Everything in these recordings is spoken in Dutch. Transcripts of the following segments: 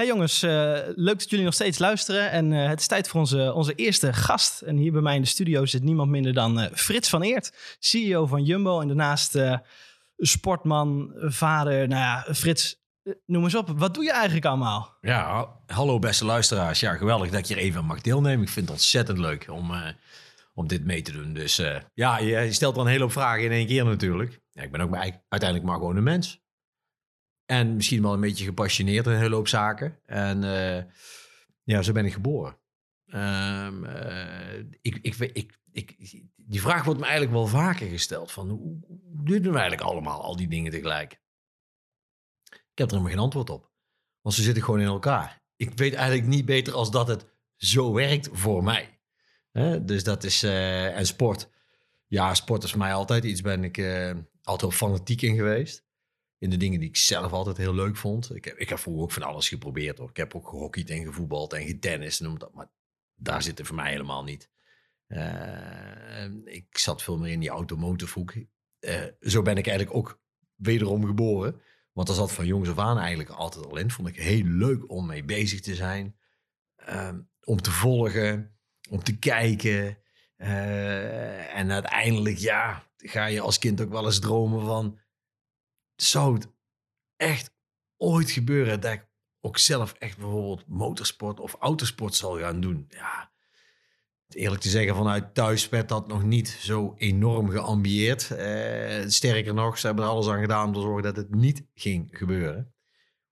Hey jongens, uh, leuk dat jullie nog steeds luisteren. En uh, het is tijd voor onze, onze eerste gast. En hier bij mij in de studio zit niemand minder dan uh, Frits van Eert, CEO van Jumbo. En daarnaast sportman, vader. Nou ja, Frits, noem eens op. Wat doe je eigenlijk allemaal? Ja, hallo beste luisteraars. Ja, geweldig dat ik hier even mag deelnemen. Ik vind het ontzettend leuk om, om dit mee te doen. Dus ja, je stelt dan een hele hoop vragen in één keer natuurlijk. Ja, ik ben ook maar, uiteindelijk maar gewoon een mens. En misschien wel een beetje gepassioneerd in een hele hoop zaken. En uh, ja, zo ben ik geboren. Um, uh, ik, ik, ik, ik, die vraag wordt me eigenlijk wel vaker gesteld. Van, hoe, hoe doen we eigenlijk allemaal al die dingen tegelijk? Ik heb er helemaal geen antwoord op. Want ze zitten gewoon in elkaar. Ik weet eigenlijk niet beter als dat het zo werkt voor mij. dus dat is... Uh, en sport. Ja, sport is voor mij altijd iets. Ben ik altijd fanatiek in geweest in de dingen die ik zelf altijd heel leuk vond. Ik heb, ik heb vroeger ook van alles geprobeerd. Hoor. Ik heb ook gehockeyd en gevoetbald en getennist. Noem dat, maar daar zit er voor mij helemaal niet. Uh, ik zat veel meer in die automotive hoek. Uh, zo ben ik eigenlijk ook wederom geboren. Want dat zat van jongs af aan eigenlijk altijd al in. Vond ik heel leuk om mee bezig te zijn. Uh, om te volgen, om te kijken. Uh, en uiteindelijk, ja, ga je als kind ook wel eens dromen van zou het echt ooit gebeuren dat ik ook zelf echt bijvoorbeeld motorsport of autosport zal gaan doen? Ja, eerlijk te zeggen, vanuit thuis werd dat nog niet zo enorm geambieerd. Eh, sterker nog, ze hebben er alles aan gedaan om te zorgen dat het niet ging gebeuren.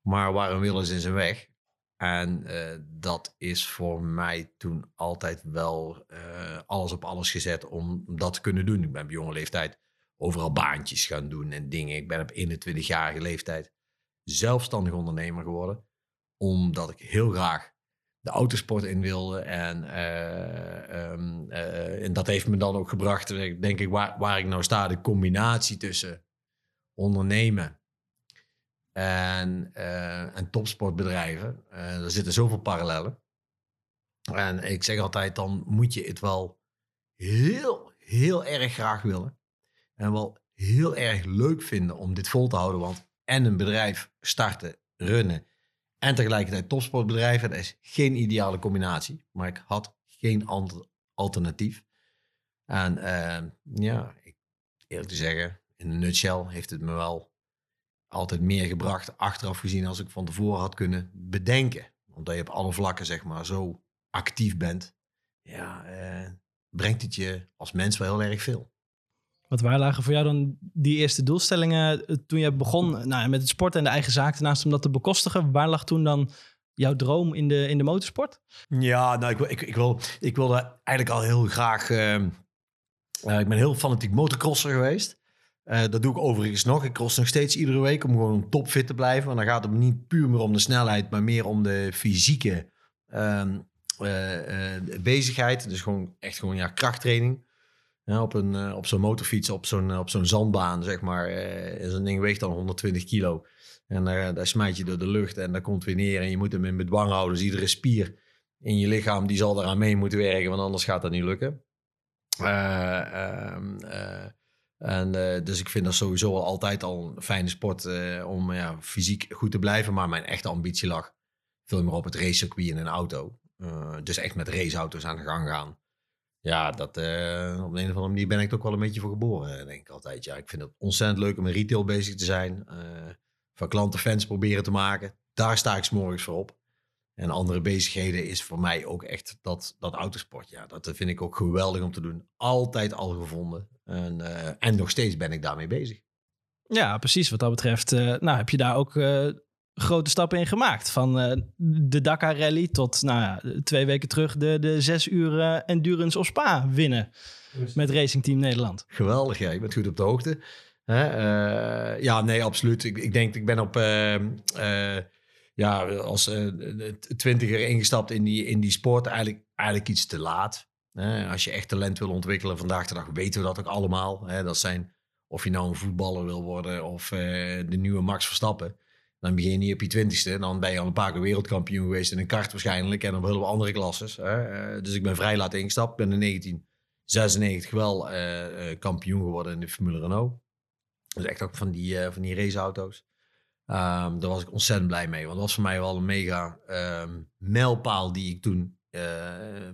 Maar willen ze in zijn weg? En uh, dat is voor mij toen altijd wel uh, alles op alles gezet om dat te kunnen doen. Ik ben op jonge leeftijd overal baantjes gaan doen en dingen. Ik ben op 21-jarige leeftijd zelfstandig ondernemer geworden. Omdat ik heel graag de autosport in wilde. En, uh, um, uh, en dat heeft me dan ook gebracht, denk ik, waar, ik nou sta. De combinatie tussen ondernemen en, uh, en topsportbedrijven. er zitten zoveel parallellen. En ik zeg altijd, dan moet je het wel heel, heel erg graag willen en wel heel erg leuk vinden om dit vol te houden. Want en een bedrijf starten, runnen en tegelijkertijd topsportbedrijven, dat is geen ideale combinatie. Maar ik had geen ander alternatief. En uh, ja, eerlijk te zeggen, in een nutshell heeft het me wel altijd meer gebracht, achteraf gezien, als ik van tevoren had kunnen bedenken. Omdat je op alle vlakken, zeg maar, zo actief bent, ja, uh, brengt het je als mens wel heel erg veel. Wat waar lagen voor jou dan die eerste doelstellingen eh, toen je begon nou, met het sport en de eigen zaak daarnaast om dat te bekostigen? Waar lag toen dan jouw droom in de, in de motorsport? Ja, nou, ik, ik, ik, wil, ik wilde eigenlijk al heel graag... Uh, uh, ik ben heel fanatiek motocrosser geweest. Uh, dat doe ik overigens nog. Ik cross nog steeds iedere week om gewoon topfit te blijven. Want dan gaat het niet puur meer om de snelheid, maar meer om de fysieke ehm, bezigheid. Dus gewoon echt gewoon ja, krachttraining. Ja, op, een, uh, op zo'n motorfiets, op zo'n, uh, op zo'n zandbaan, zeg maar. Uh, Zo'n ding weegt dan 120 kilo. En daar, daar smijt je door de lucht en daar komt weer neer. En je moet hem in bedwang houden. Dus iedere spier in je lichaam, die zal eraan mee moeten werken. Want anders gaat dat niet lukken. Ehm, en, dus ik vind dat sowieso altijd al een fijne sport om ja, fysiek goed te blijven. Maar mijn echte ambitie lag veel meer op het racecircuit in een auto. dus echt met raceauto's aan de gang gaan. Ja, dat, uh, op een of andere manier ben ik er ook wel een beetje voor geboren, denk ik altijd. Ja, ik vind het ontzettend leuk om in retail bezig te zijn. Uh, van klanten fans proberen te maken. Daar sta ik s'morgens voor op. En andere bezigheden is voor mij ook echt dat, dat autosport. Ja, dat vind ik ook geweldig om te doen. Altijd al gevonden. En, en nog steeds ben ik daarmee bezig. Ja, precies. Wat dat betreft, nou, heb je daar ook grote stappen in gemaakt. Van uh, de Dakar Rally tot nou ja, twee weken terug de, de zes uur uh, endurance of Spa winnen. Met Racing Team Nederland. Geweldig, ja. Je bent goed op de hoogte. Hè? Uh, ja, nee, absoluut. Ik, ik denk, ik ben op... ja, als twintiger ingestapt in die, in die sport eigenlijk, eigenlijk iets te laat. Hè? Als je echt talent wil ontwikkelen vandaag de dag weten we dat ook allemaal. Hè? Dat zijn of je nou een voetballer wil worden of de nieuwe Max Verstappen dan begin je op je twintigste. Dan ben je al een paar keer wereldkampioen geweest in een kart waarschijnlijk. En op heel veel andere klasses. Hè. Eh, dus ik ben vrij laat ingestapt. Ben in 1996 wel uh, kampioen geworden in de Formule Renault. Dus echt ook van die, uh, van die raceauto's. Ehm, daar was ik ontzettend blij mee. Want dat was voor mij wel een mega ehm, mijlpaal die ik toen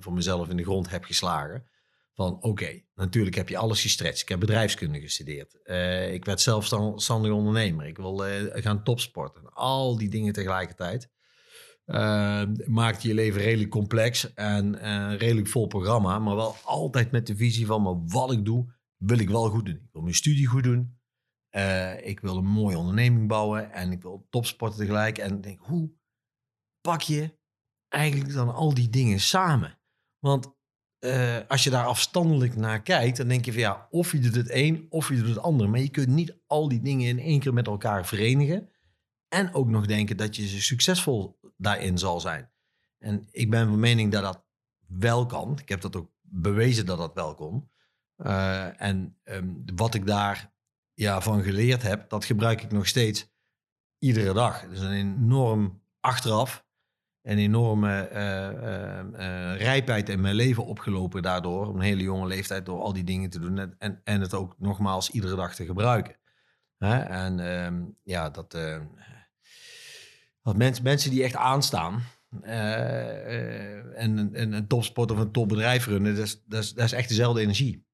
voor mezelf in de grond heb geslagen. Van oké, natuurlijk heb je alles gestretched. Ik heb bedrijfskunde gestudeerd. Uh, ik werd zelfstandig ondernemer. Ik wil uh, gaan topsporten. Al die dingen tegelijkertijd. maakte je leven redelijk complex en redelijk vol programma. Maar wel altijd met de visie van wat ik doe, wil ik wel goed doen. Ik wil mijn studie goed doen. ik wil een mooie onderneming bouwen. En ik wil topsporten tegelijk. En denk, hoe pak je eigenlijk dan al die dingen samen? Want uh, als je daar afstandelijk naar kijkt, dan denk je van ja, of je doet het een of je doet het ander. Maar je kunt niet al die dingen in één keer met elkaar verenigen. En ook nog denken dat je succesvol daarin zal zijn. En ik ben van mening dat dat wel kan. Ik heb dat ook bewezen dat dat wel kon. Uh, en um, wat ik daar ja, van geleerd heb, dat gebruik ik nog steeds iedere dag. Dus een enorm achteraf een enorme uh, rijpheid in mijn leven opgelopen daardoor. Een hele jonge leeftijd door al die dingen te doen. En, en het ook nogmaals iedere dag te gebruiken. Hè? En ehm, ja, dat, dat mensen, mensen die echt aanstaan. en, en een topsport of een topbedrijf runnen, dat is, dat is, dat is echt dezelfde energie.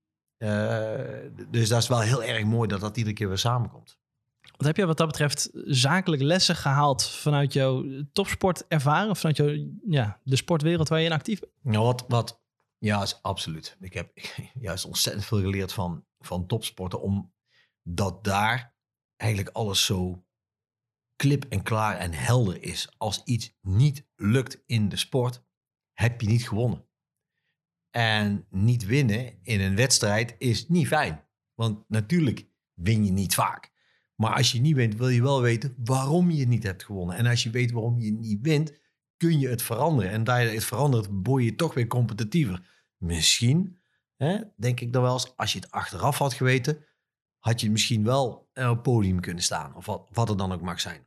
dus dat is wel heel erg mooi dat dat iedere keer weer samenkomt. Wat heb je wat dat betreft zakelijk lessen gehaald vanuit jouw topsportervaring of vanuit jouw, ja, de sportwereld waar je in actief bent? Nou, wat, wat, ja, is absoluut. Ik heb juist ontzettend veel geleerd van, van topsporten, omdat daar eigenlijk alles zo klip en klaar en helder is. Als iets niet lukt in de sport, heb je niet gewonnen. En niet winnen in een wedstrijd is niet fijn. Want natuurlijk win je niet vaak. Maar als je niet wint, wil je wel weten waarom je niet hebt gewonnen. En als je weet waarom je niet wint, kun je het veranderen. En daar je het verandert, word je toch weer competitiever. Misschien, hè, denk ik dan wel eens, als je het achteraf had geweten, had je misschien wel op het podium kunnen staan. Of wat, wat het dan ook mag zijn.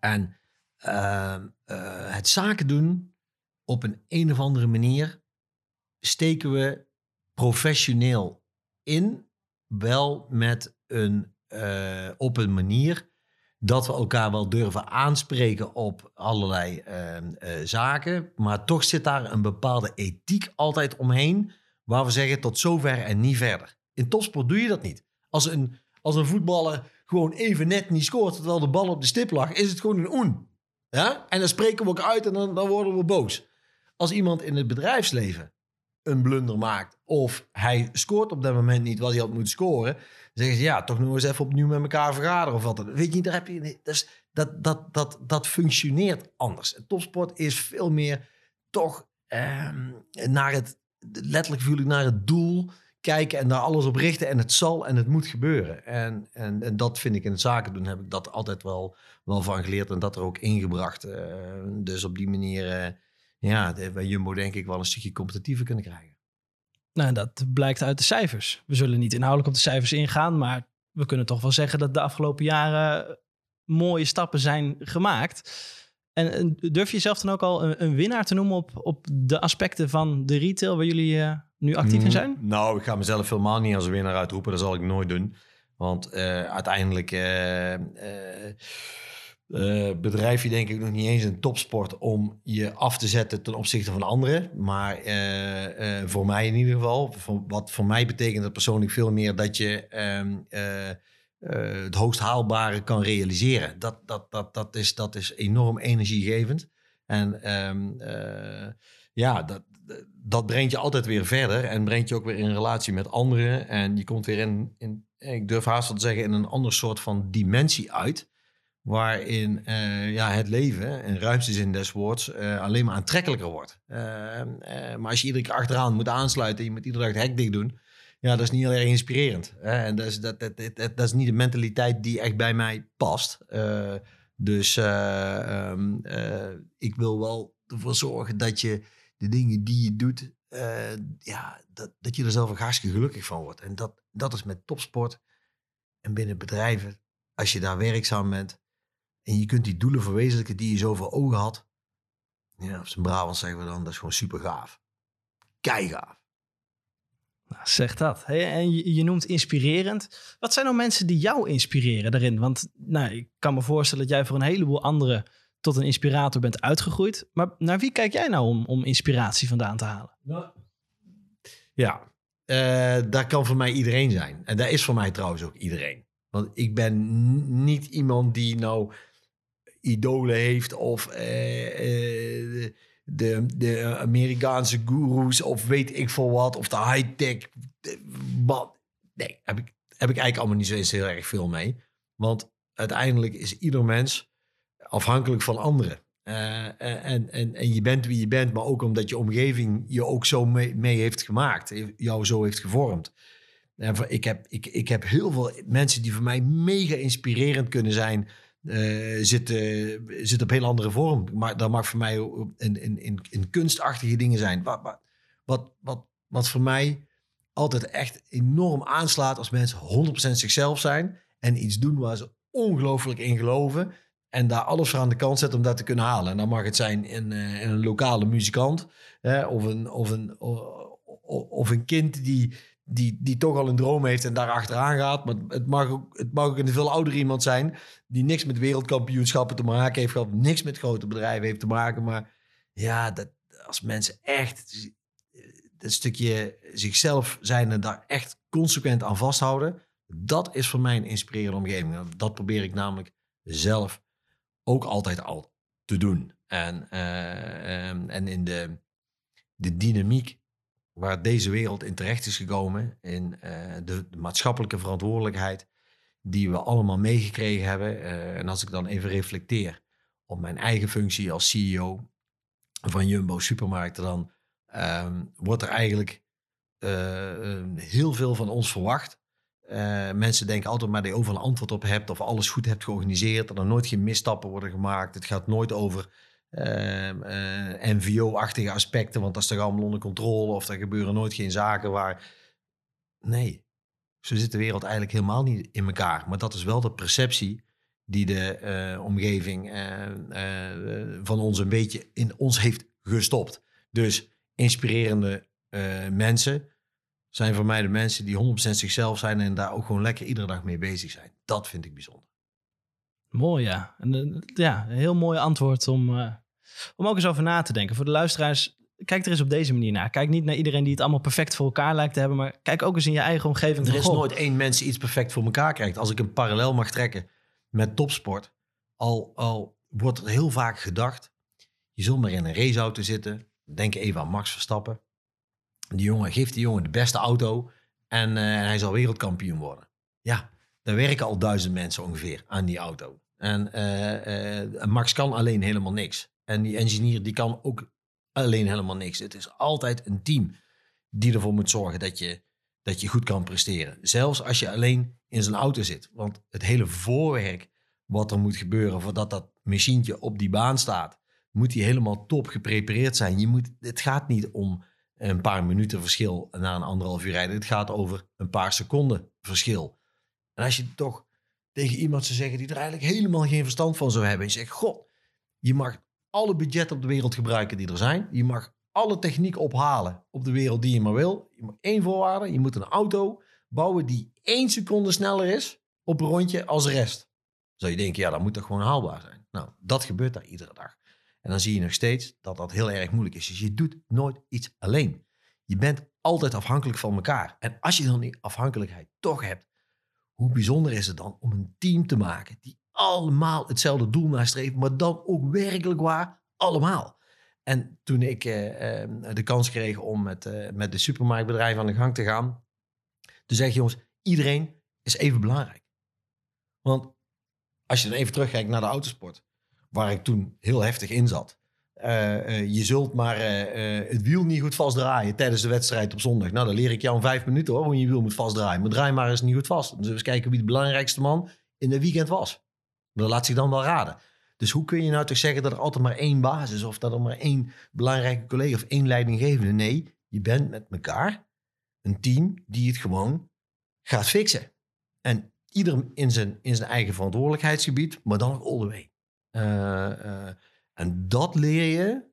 En uh, uh, het zaken doen op een een of andere manier steken we professioneel in. Wel met een uh, op een manier dat we elkaar wel durven aanspreken op allerlei uh, uh, zaken. Maar toch zit daar een bepaalde ethiek altijd omheen. Waar we zeggen tot zover en niet verder. In topsport doe je dat niet. Als een, als een voetballer gewoon even net niet scoort terwijl de bal op de stip lag, is het gewoon een oen. Ja? En dan spreken we ook uit en dan, dan worden we boos. Als iemand in het bedrijfsleven een blunder maakt of hij scoort op dat moment niet wat hij had moeten scoren, zeggen ze ja, toch nog eens even opnieuw met elkaar vergaderen of wat dan. Weet je, daar heb je, dat, dat, dat, dat, dat functioneert anders. Topsport is veel meer toch ehm, naar het, letterlijk voel ik naar het doel kijken en daar alles op richten. En het zal en het moet gebeuren. En, en, en dat vind ik in het zaken doen, heb ik dat altijd wel, wel van geleerd en dat er ook ingebracht. Uh, dus op die manier, uh, ja, bij Jumbo denk ik wel een stukje competitiever kunnen krijgen. Nou, dat blijkt uit de cijfers. We zullen niet inhoudelijk op de cijfers ingaan, maar we kunnen toch wel zeggen dat de afgelopen jaren mooie stappen zijn gemaakt. En durf je zelf dan ook al een, een winnaar te noemen op, op de aspecten van de retail waar jullie uh, nu actief in mm, zijn? Nou, ik ga mezelf helemaal niet als winnaar uitroepen. Dat zal ik nooit doen. Want uh, uiteindelijk uh, uh, bedrijf je denk ik nog niet eens een topsport om je af te zetten ten opzichte van anderen. Maar uh, uh, voor mij in ieder geval, wat voor mij betekent dat persoonlijk veel meer dat je um, het hoogst haalbare kan realiseren. Dat, dat, dat, dat, is, dat is enorm energiegevend. En um, ja, dat, dat brengt je altijd weer verder en brengt je ook weer in relatie met anderen. En je komt weer in, in ik durf haast wel te zeggen, in een ander soort van dimensie uit waarin uh, ja, het leven, in ruimste zin des woords, uh, alleen maar aantrekkelijker wordt. Uh, maar als je iedere keer achteraan moet aansluiten en je moet iedere dag het hek dicht doen, ja, dat is niet heel erg inspirerend. En dat is, dat, dat, dat, dat, is niet de mentaliteit die echt bij mij past. dus um, ik wil wel ervoor zorgen dat je de dingen die je doet, ja, dat, dat je er zelf ook hartstikke gelukkig van wordt. En dat, dat is met topsport en binnen bedrijven, als je daar werkzaam bent, en je kunt die doelen verwezenlijken die je zo voor ogen had. Ja, op zijn Brabant zeggen we dan, dat is gewoon super gaaf. Keigaaf. Nou, zeg dat. Hey, en je, je, noemt inspirerend. Wat zijn nou mensen die jou inspireren daarin? Want nou, ik kan me voorstellen dat jij voor een heleboel anderen tot een inspirator bent uitgegroeid. Maar naar wie kijk jij nou om, om inspiratie vandaan te halen? Ja, uh, daar kan voor mij iedereen zijn. En daar is voor mij trouwens ook iedereen. Want ik ben niet iemand die nou idolen heeft of uh, uh, de, de Amerikaanse gurus of weet ik veel wat. Of de high-tech. Nee, heb ik, heb ik eigenlijk allemaal niet zo eens heel erg veel mee. Want uiteindelijk is ieder mens afhankelijk van anderen. Uh, en, en, en je bent wie je bent, maar ook omdat je omgeving je ook zo mee, mee heeft gemaakt, jou zo heeft gevormd. En ik, heb, ik, ik heb heel veel mensen die voor mij mega inspirerend kunnen zijn, uh, zitten, zitten op heel andere vorm. Maar dat mag voor mij in, in, in, kunstachtige dingen zijn. Wat, wat, wat, wat, voor mij altijd echt enorm aanslaat als mensen 100% zichzelf zijn en iets doen waar ze ongelooflijk in geloven. En daar alles voor aan de kant zetten om dat te kunnen halen. En dan mag het zijn in, uh, een lokale muzikant. of, een, of, een, of een kind die, die, die toch al een droom heeft en daar achteraan gaat. Maar het mag ook, het mag ook een veel ouder iemand zijn. Die niks met wereldkampioenschappen te maken heeft gehad. Niks met grote bedrijven heeft te maken. Maar ja, dat, als mensen echt dat stukje zichzelf zijn en daar echt consequent aan vasthouden. Dat is voor mij een inspirerende omgeving. Dat probeer ik namelijk zelf ook altijd al te doen. En, uh, en in de, de dynamiek waar deze wereld in terecht is gekomen, in uh, de, maatschappelijke verantwoordelijkheid die we allemaal meegekregen hebben. Uh, en als ik dan even reflecteer op mijn eigen functie als CEO van Jumbo Supermarkten, dan um, wordt er eigenlijk heel veel van ons verwacht. Mensen denken altijd maar dat je overal een antwoord op hebt of alles goed hebt georganiseerd. Dat er nooit geen misstappen worden gemaakt. Het gaat nooit over NVO-achtige aspecten, want dat is toch allemaal onder controle of er gebeuren nooit geen zaken waar. Nee, zo zit de wereld eigenlijk helemaal niet in elkaar. Maar dat is wel de perceptie die de omgeving van ons een beetje in ons heeft gestopt. Dus inspirerende mensen zijn voor mij de mensen die 100% zichzelf zijn en daar ook gewoon lekker iedere dag mee bezig zijn. Dat vind ik bijzonder. Mooi, ja. En, uh, ja, een heel mooi antwoord om, uh, om ook eens over na te denken. Voor de luisteraars, kijk er eens op deze manier naar. Kijk niet naar iedereen die het allemaal perfect voor elkaar lijkt te hebben, maar kijk ook eens in je eigen omgeving. Er is nooit één mens die iets perfect voor elkaar krijgt. Als ik een parallel mag trekken met topsport, al, al wordt er heel vaak gedacht, je zult maar in een raceauto zitten. Denk even aan Max Verstappen. Die jongen geeft die jongen de beste auto en uh, hij zal wereldkampioen worden. Ja, daar werken al duizend mensen ongeveer aan die auto. En uh, uh, Max kan alleen helemaal niks. En die engineer die kan ook alleen helemaal niks. Het is altijd een team die ervoor moet zorgen dat je, dat je goed kan presteren. Zelfs als je alleen in zijn auto zit. Want het hele voorwerk wat er moet gebeuren voordat dat machientje op die baan staat, moet die helemaal top geprepareerd zijn. Je moet, het gaat niet om een paar minuten verschil na een anderhalf uur rijden. Het gaat over een paar seconden verschil. En als je toch tegen iemand zou zeggen die er eigenlijk helemaal geen verstand van zou hebben. En je zegt, god, je mag alle budget op de wereld gebruiken die er zijn. Je mag alle techniek ophalen op de wereld die je maar wil. Je mag één voorwaarde, je moet een auto bouwen die één seconde sneller is op een rondje als de rest. Zou je denken, ja, dat moet toch gewoon haalbaar zijn. Nou, dat gebeurt daar iedere dag. En dan zie je nog steeds dat dat heel erg moeilijk is. Dus je doet nooit iets alleen. Je bent altijd afhankelijk van elkaar. En als je dan die afhankelijkheid toch hebt, hoe bijzonder is het dan om een team te maken die allemaal hetzelfde doel nastreeft, maar dan ook werkelijk waar allemaal. En toen ik eh, eh, de kans kreeg om met, uh, met de supermarktbedrijf aan de gang te gaan, toen zeg je jongens, iedereen is even belangrijk. Want als je dan even terugkijkt naar de autosport, waar ik toen heel heftig in zat. Uh, uh, je zult maar uh, het wiel niet goed vastdraaien tijdens de wedstrijd op zondag. Nou, dan leer ik jou in vijf minuten hoor, hoe je je wiel moet vastdraaien. Maar draai maar eens niet goed vast. We eens kijken wie de belangrijkste man in het weekend was. Dat laat zich dan wel raden. Dus hoe kun je nou toch zeggen dat er altijd maar één basis is... of dat er maar één belangrijke collega of één leidinggevende? Nee, je bent met elkaar een team die het gewoon gaat fixen. En ieder in zijn, in zijn eigen verantwoordelijkheidsgebied, maar dan all the way. En dat leer je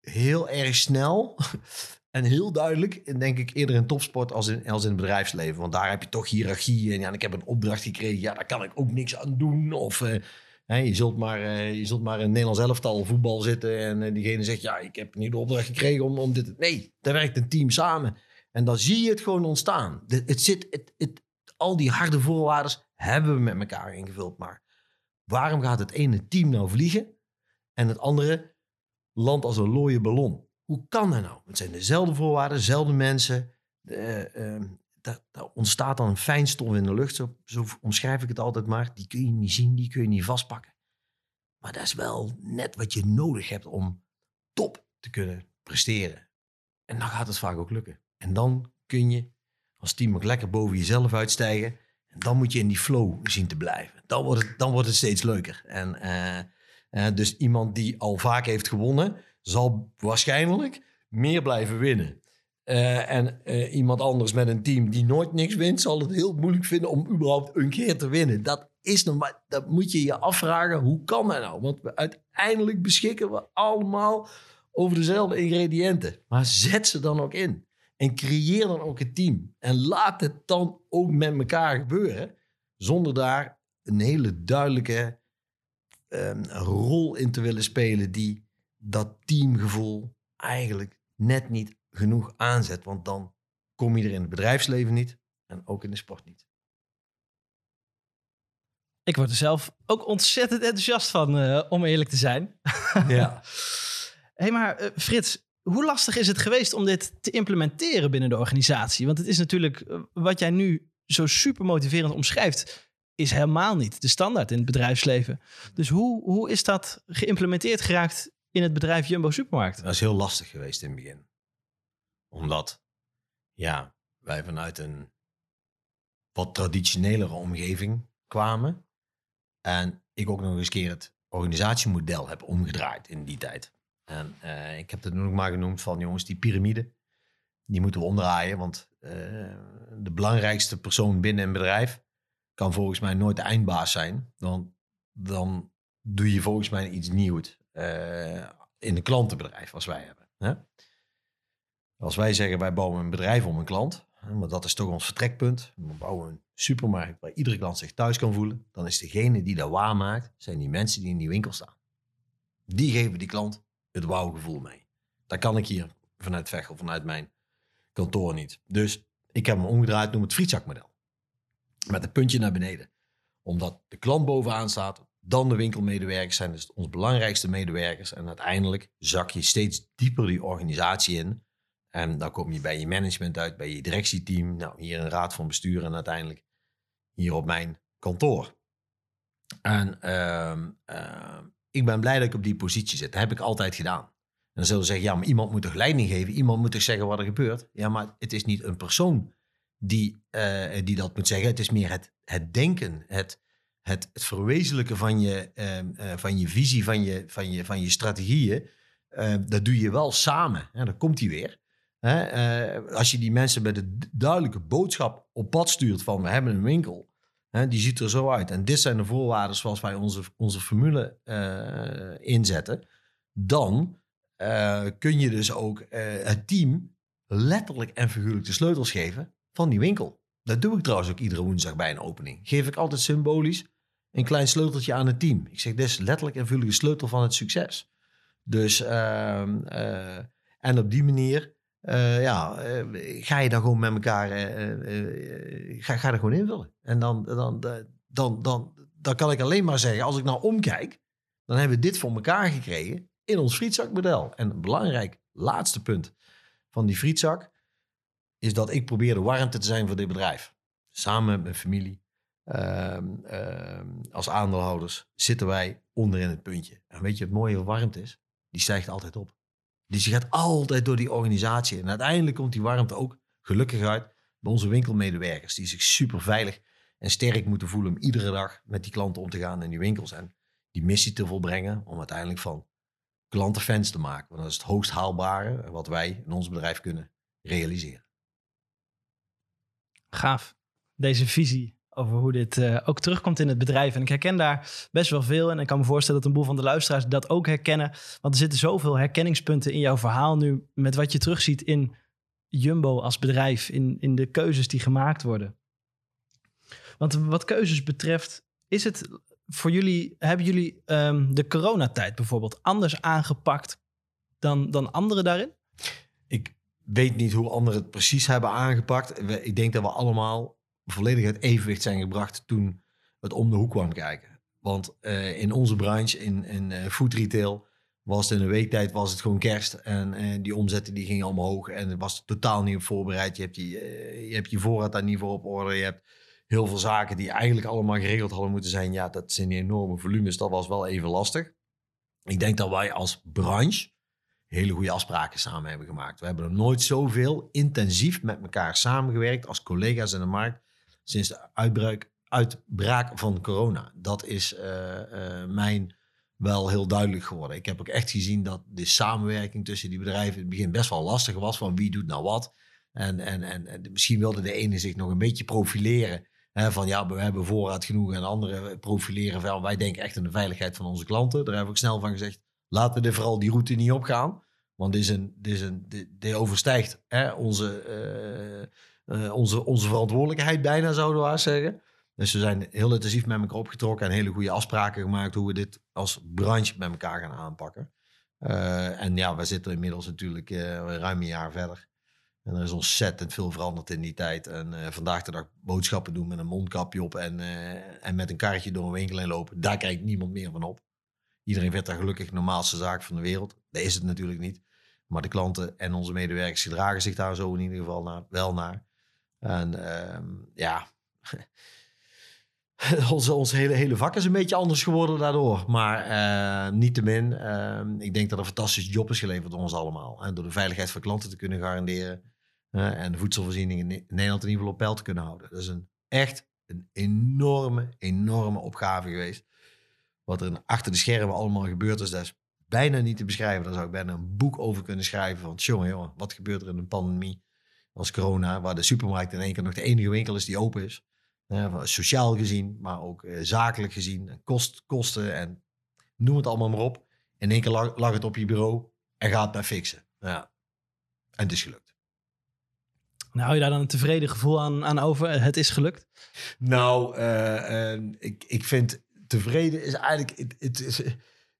heel erg snel En heel duidelijk, denk ik, eerder in topsport als in, als in het bedrijfsleven. Want daar heb je toch hiërarchie. En ja, ik heb een opdracht gekregen. Ja, daar kan ik ook niks aan doen. Of hè, je, zult maar, uh, je zult maar in Nederlands elftal voetbal zitten. En uh, diegene zegt, ja, ik heb niet de opdracht gekregen om, om dit... Nee, daar werkt een team samen. En dan zie je het gewoon ontstaan. De, het zit, het, het, al die harde voorwaarden hebben we met elkaar ingevuld. Maar waarom gaat het ene team nou vliegen en het andere landt als een looie ballon? Hoe kan dat nou? Het zijn dezelfde voorwaarden, dezelfde mensen. Uh, uh, daar, ontstaat dan een fijnstof in de lucht. Zo, zo, omschrijf ik het altijd maar. Die kun je niet zien, die kun je niet vastpakken. Maar dat is wel net wat je nodig hebt om top te kunnen presteren. En dan gaat het vaak ook lukken. En dan kun je als team ook lekker boven jezelf uitstijgen. En dan moet je in die flow zien te blijven. Dan wordt het, dan wordt het steeds leuker. En uh, dus iemand die al vaak heeft gewonnen, zal waarschijnlijk meer blijven winnen. Uh, en uh, iemand anders met een team die nooit niks wint, zal het heel moeilijk vinden om überhaupt een keer te winnen. Dat is nog maar, dat moet je je afvragen, hoe kan dat nou? Want uiteindelijk beschikken we allemaal over dezelfde ingrediënten. Maar zet ze dan ook in. En creëer dan ook een team. En laat het dan ook met elkaar gebeuren. Zonder daar een hele duidelijke um, rol in te willen spelen die dat teamgevoel eigenlijk net niet genoeg aanzet. Want dan kom je er in het bedrijfsleven niet en ook in de sport niet. Ik word er zelf ook ontzettend enthousiast van, uh, om eerlijk te zijn. Ja. hey, maar uh, Frits, hoe lastig is het geweest om dit te implementeren binnen de organisatie? Want het is natuurlijk, uh, wat jij nu zo super motiverend omschrijft, is helemaal niet de standaard in het bedrijfsleven. Dus hoe, hoe is dat geïmplementeerd geraakt in het bedrijf Jumbo Supermarkt? Dat is heel lastig geweest in het begin. Omdat, ja, wij vanuit een wat traditionelere omgeving kwamen. En ik ook nog eens keer het organisatiemodel heb omgedraaid in die tijd. En uh, ik heb het nu ook maar genoemd van jongens, die piramide, die moeten we omdraaien. Want uh, de belangrijkste persoon binnen een bedrijf kan volgens mij nooit de eindbaas zijn. Dan, dan doe je volgens mij iets nieuws uh, in een klantenbedrijf als wij hebben. Hè? Als wij zeggen wij bouwen een bedrijf om een klant, maar dat is toch ons vertrekpunt. We bouwen een supermarkt waar iedere klant zich thuis kan voelen. Dan is degene die dat waarmaakt, zijn die mensen die in die winkel staan. Die geven die klant het wauwgevoel mee. Dat kan ik hier vanuit Vechel, vanuit mijn kantoor niet. Dus ik heb hem omgedraaid, noem het frietzakmodel. Met een puntje naar beneden. Omdat de klant bovenaan staat, dan de winkelmedewerkers zijn dus onze belangrijkste medewerkers. En uiteindelijk zak je steeds dieper die organisatie in. En dan kom je bij je management uit, bij je directieteam. Nou, hier een raad van bestuur en uiteindelijk hier op mijn kantoor. En uh, uh, ik ben blij dat ik op die positie zit. Dat heb ik altijd gedaan. En dan zullen ze zeggen, ja, maar iemand moet toch leiding geven? Iemand moet toch zeggen wat er gebeurt? Ja, maar het is niet een persoon die, uh, die dat moet zeggen. Het is meer het, het denken, het, het, het verwezenlijken van je, uh, van je visie, van je, van je, van je strategieën. Uh, dat doe je wel samen. Ja, dan komt hij weer. als je die mensen met een duidelijke boodschap op pad stuurt van we hebben een winkel. die ziet er zo uit. En dit zijn de voorwaarden zoals wij onze, onze formule inzetten. Dan kun je dus ook het team letterlijk en figuurlijk de sleutels geven van die winkel. Dat doe ik trouwens ook iedere woensdag bij een opening. Geef ik altijd symbolisch een klein sleuteltje aan het team. Ik zeg, dit is letterlijk en figuurlijk de sleutel van het succes. Dus, uh, uh, en op die manier, uh, ja, ga je dan gewoon met elkaar, ga, ga er gewoon invullen. En dan, dan, dan, dan, dan kan ik alleen maar zeggen, als ik nou omkijk, dan hebben we dit voor elkaar gekregen in ons frietzakmodel. En een belangrijk laatste punt van die frietzak is dat ik probeer de warmte te zijn voor dit bedrijf. Samen met mijn familie, uh, uh, als aandeelhouders, zitten wij onderin het puntje. En weet je, het mooie warmte is? Die stijgt altijd op. Dus je gaat altijd door die organisatie. En uiteindelijk komt die warmte ook gelukkig uit bij onze winkelmedewerkers. Die zich super veilig en sterk moeten voelen om iedere dag met die klanten om te gaan in die winkels. En die missie te volbrengen om uiteindelijk van klanten fans te maken. Want dat is het hoogst haalbare wat wij in ons bedrijf kunnen realiseren. Gaaf. Deze visie over hoe dit uh, ook terugkomt in het bedrijf. En ik herken daar best wel veel. En ik kan me voorstellen dat een boel van de luisteraars dat ook herkennen. Want er zitten zoveel herkenningspunten in jouw verhaal nu. Met wat je terugziet in Jumbo als bedrijf in, in de keuzes die gemaakt worden? Want wat keuzes betreft, is het voor jullie, hebben jullie um, de coronatijd bijvoorbeeld anders aangepakt dan, dan anderen daarin? Ik weet niet hoe anderen het precies hebben aangepakt. Ik denk dat we allemaal volledig het evenwicht zijn gebracht toen het om de hoek kwam kijken. Want uh, in onze branche, in, in uh, food retail, was het in een week tijd was het gewoon kerst. En uh, die omzetten die gingen omhoog. En het was totaal niet op voorbereid. Je hebt je, je, hebt je voorraad daar niet voor op orde. Je hebt heel veel zaken die eigenlijk allemaal geregeld hadden moeten zijn. Ja, dat zijn enorme volumes. Dat was wel even lastig. Ik denk dat wij als branche hele goede afspraken samen hebben gemaakt. We hebben er nooit zoveel intensief met elkaar samengewerkt als collega's in de markt sinds de uitbraak, uitbraak van corona. Dat is uh, uh, mijn wel heel duidelijk geworden. Ik heb ook echt gezien dat de samenwerking tussen die bedrijven in het begin best wel lastig was van wie doet nou wat. En, en, en, en misschien wilde de ene zich nog een beetje profileren van ja, we hebben voorraad genoeg en anderen profileren van wij denken echt aan de veiligheid van onze klanten. Daar heb ik snel van gezegd, laten we vooral die route niet opgaan. Want dit, is een, dit, is een, dit, overstijgt hè, onze, uh, uh, onze, onze verantwoordelijkheid bijna, zouden we zeggen. Dus we zijn heel intensief met elkaar opgetrokken en hele goede afspraken gemaakt hoe we dit als branche met elkaar gaan aanpakken. Uh, en ja, we zitten inmiddels natuurlijk ruim een jaar verder. En er is ontzettend veel veranderd in die tijd. En vandaag de dag boodschappen doen met een mondkapje op en, en met een karretje door een winkel heen lopen. Daar kijkt niemand meer van op. Iedereen vindt dat gelukkig de normaalste zaak van de wereld. Dat is het natuurlijk niet. Maar de klanten en onze medewerkers gedragen zich daar zo in ieder geval naar, wel naar. En uh, ja, onze, onze hele, hele vak is een beetje anders geworden daardoor. Maar uh, niettemin, uh, ik denk dat een fantastische job is geleverd door ons allemaal. En door de veiligheid van klanten te kunnen garanderen en de voedselvoorziening in Nederland in ieder geval op peil te kunnen houden. Dat is een, echt een enorme, enorme opgave geweest. Wat er achter de schermen allemaal gebeurd is, dat is bijna niet te beschrijven. Daar zou ik bijna een boek over kunnen schrijven. Van, jongen, jongen, wat gebeurt er in een pandemie als corona, waar de supermarkt in één keer nog de enige winkel is die open is. sociaal gezien, maar ook uh, zakelijk gezien. Kost, kosten en noem het allemaal maar op. In één keer lag, lag het op je bureau en gaat het fixen. Ja. En het is gelukt. Nou, hou je daar dan een tevreden gevoel aan, aan over? Het is gelukt? Nou, uh, uh, ik, ik vind tevreden is eigenlijk... Is,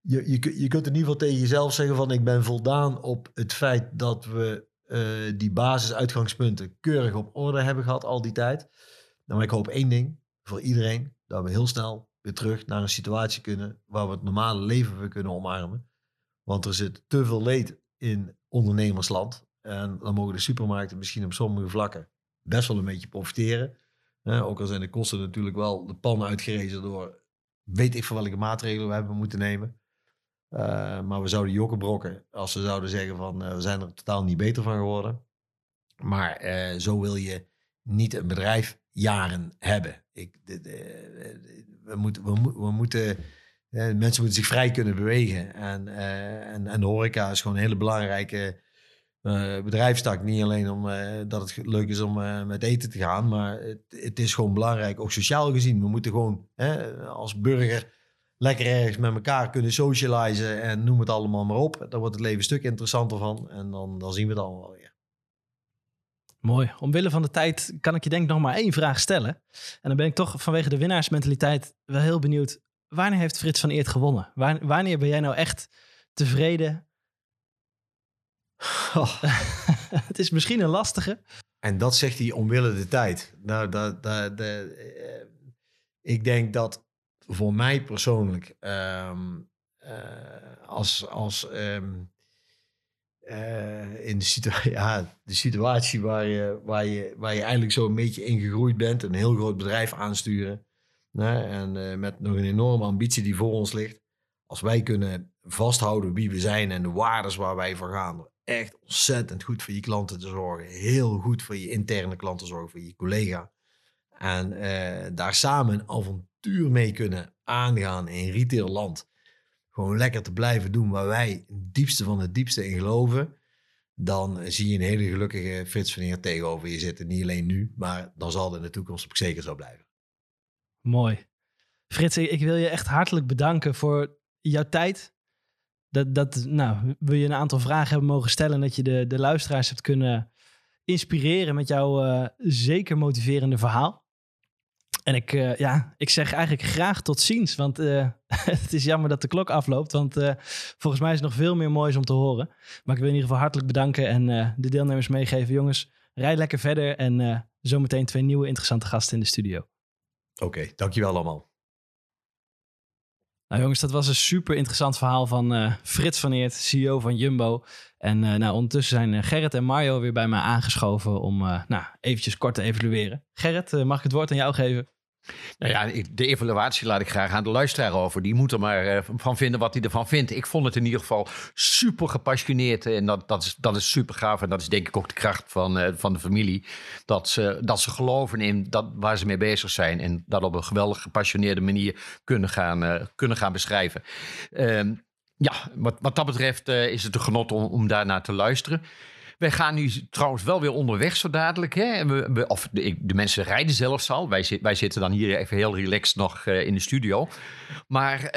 je, je, kunt in ieder geval tegen jezelf zeggen van... ik ben voldaan op het feit dat we uh, die basisuitgangspunten keurig op orde hebben gehad al die tijd. Nou, maar ik hoop één ding voor iedereen. Dat we heel snel weer terug naar een situatie kunnen... waar we het normale leven weer kunnen omarmen. Want er zit te veel leed in ondernemersland. En dan mogen de supermarkten misschien op sommige vlakken best wel een beetje profiteren. ook al zijn de kosten natuurlijk wel de pan uitgerezen door weet ik van welke maatregelen we hebben moeten nemen. Uh, maar we zouden jokken brokken als we zouden zeggen van uh, we zijn er totaal niet beter van geworden. Maar uh, zo wil je niet een bedrijf jaren hebben. Ik, de, we, moeten, we, mensen moeten zich vrij kunnen bewegen. En, en, en de horeca is gewoon een hele belangrijke uh, bedrijfstak. Niet alleen omdat uh, dat het leuk is om uh, met eten te gaan, maar het, het, is gewoon belangrijk, ook sociaal gezien. We moeten gewoon hè, als burger lekker ergens met elkaar kunnen socializen en noem het allemaal maar op. Daar wordt het leven een stuk interessanter van en dan, dan zien we het allemaal weer. Mooi. Omwille van de tijd kan ik je denk nog maar één vraag stellen. En dan ben ik toch vanwege de winnaarsmentaliteit wel heel benieuwd. Wanneer heeft Frits van Eert gewonnen? Wanneer ben jij nou echt tevreden Oh. het is misschien een lastige. En dat zegt hij omwille de tijd. Nou, dat, dat, de, uh, ik denk dat voor mij persoonlijk, um, uh, als, als um, uh, in de, situa ja, de situatie waar je, waar, je, waar je eigenlijk zo een beetje in gegroeid bent, een heel groot bedrijf aansturen. Né, en met nog een enorme ambitie die voor ons ligt. Als wij kunnen vasthouden wie we zijn en de waarden waar wij voor gaan, echt ontzettend goed voor je klanten te zorgen. Heel goed voor je interne klanten zorgen, voor je collega. En uh, daar samen een avontuur mee kunnen aangaan in retailland. Gewoon lekker te blijven doen waar wij het diepste van het diepste in geloven. Dan zie je een hele gelukkige Frits van Eer tegenover je zitten. Niet alleen nu, maar dan zal het in de toekomst ook zeker zo blijven. Mooi. Frits, ik wil je echt hartelijk bedanken voor jouw tijd, dat, dat nou, wil je een aantal vragen hebben mogen stellen. Dat je de, de luisteraars hebt kunnen inspireren met jouw uh, zeker motiverende verhaal. En ik, uh, ja, ik zeg eigenlijk graag tot ziens. Want uh, het is jammer dat de klok afloopt. Want volgens mij is nog veel meer moois om te horen. Maar ik wil in ieder geval hartelijk bedanken en de deelnemers meegeven. Jongens, rijd lekker verder. En zometeen twee nieuwe interessante gasten in de studio. Oké, dankjewel allemaal. Nou jongens, dat was een super interessant verhaal van Frits van Eert, CEO van Jumbo. En nou, ondertussen zijn Gerrit en Mario weer bij mij aangeschoven om nou, eventjes kort te evalueren. Gerrit, mag ik het woord aan jou geven? Nou ja, de evaluatie laat ik graag aan de luisteraar over. Die moet er maar uh, van vinden wat hij ervan vindt. Ik vond het in ieder geval super gepassioneerd. En dat, dat, is, dat is super gaaf. En dat is denk ik ook de kracht van, uh, van de familie. Dat ze, dat ze geloven in dat, waar ze mee bezig zijn. En dat op een geweldig gepassioneerde manier kunnen gaan, uh, kunnen gaan beschrijven. Ehm, ja, wat, wat dat betreft is het een genot om, om daarnaar te luisteren. Wij gaan nu trouwens wel weer onderweg zo dadelijk. Hè? We, of de, de, mensen rijden zelfs al. Wij, wij, zitten dan hier even heel relaxed nog uh, in de studio. Maar uh,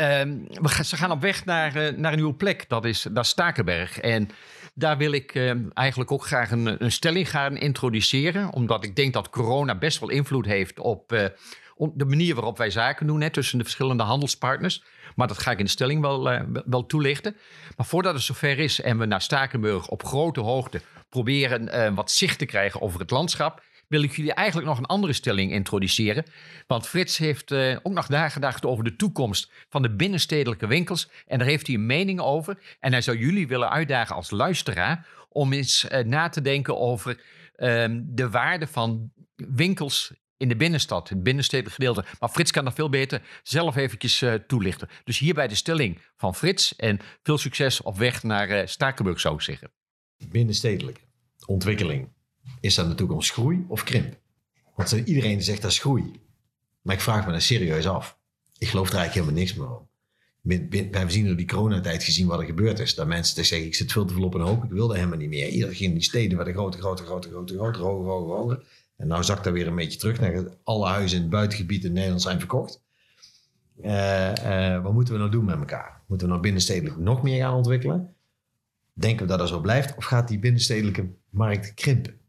we ze gaan op weg naar, uh, naar een nieuwe plek. Dat is, dat Stakenberg. En daar wil ik uh, eigenlijk ook graag een, een stelling gaan introduceren. Omdat ik denk dat corona best wel invloed heeft op de manier waarop wij zaken doen hè, tussen de verschillende handelspartners. Maar dat ga ik in de stelling wel, wel toelichten. Maar voordat het zover is en we naar Stakenburg op grote hoogte proberen uh, wat zicht te krijgen over het landschap, wil ik jullie eigenlijk nog een andere stelling introduceren. Want Frits heeft uh, ook nog nagedacht over de toekomst van de binnenstedelijke winkels. En daar heeft hij een mening over. En hij zou jullie willen uitdagen als luisteraar om eens na te denken over ehm, de waarde van winkels in de binnenstad, het binnenstedelijk gedeelte. Maar Frits kan dat veel beter zelf eventjes toelichten. Dus hierbij de stelling van Frits en veel succes op weg naar Stakenburg zou ik zeggen. Binnenstedelijke ontwikkeling. Is dat natuurlijk toekomst groei of krimp? Want iedereen zegt dat is groei. Maar ik vraag me daar serieus af. Ik geloof er eigenlijk helemaal niks meer van. We hebben zien door die coronatijd gezien wat er gebeurd is. Dat mensen zeggen, ik zit veel te veel op een hoop. Ik wilde helemaal niet meer. Iedereen ging in die steden waar de grote, grote, grote, grote, grote, hoger, hoger, hoger. En nou zakt dat weer een beetje terug. Naar alle huizen in het buitengebied in Nederland zijn verkocht. Uh, uh, wat moeten we nou doen met elkaar? Moeten we nou binnenstedelijk nog meer gaan ontwikkelen? Denken we dat dat zo blijft? Of gaat die binnenstedelijke markt krimpen?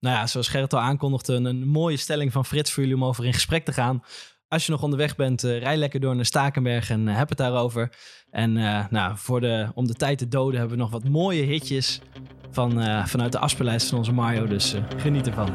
Nou ja, zoals Gerrit al aankondigde, een mooie stelling van Frits voor jullie om over in gesprek te gaan. Als je nog onderweg bent, uh, rij lekker door naar Stakenberg en uh, heb het daarover. En uh, nou, voor de, om de tijd te doden hebben we nog wat mooie hitjes van, vanuit de afspeellijst van onze Mario. Dus geniet ervan.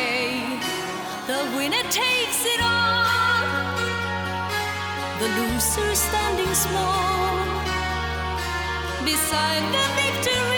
The winner takes it all. The loser standing small beside the victory.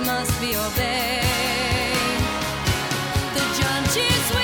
must be obeyed. The judge is waiting.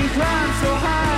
Can climb so high.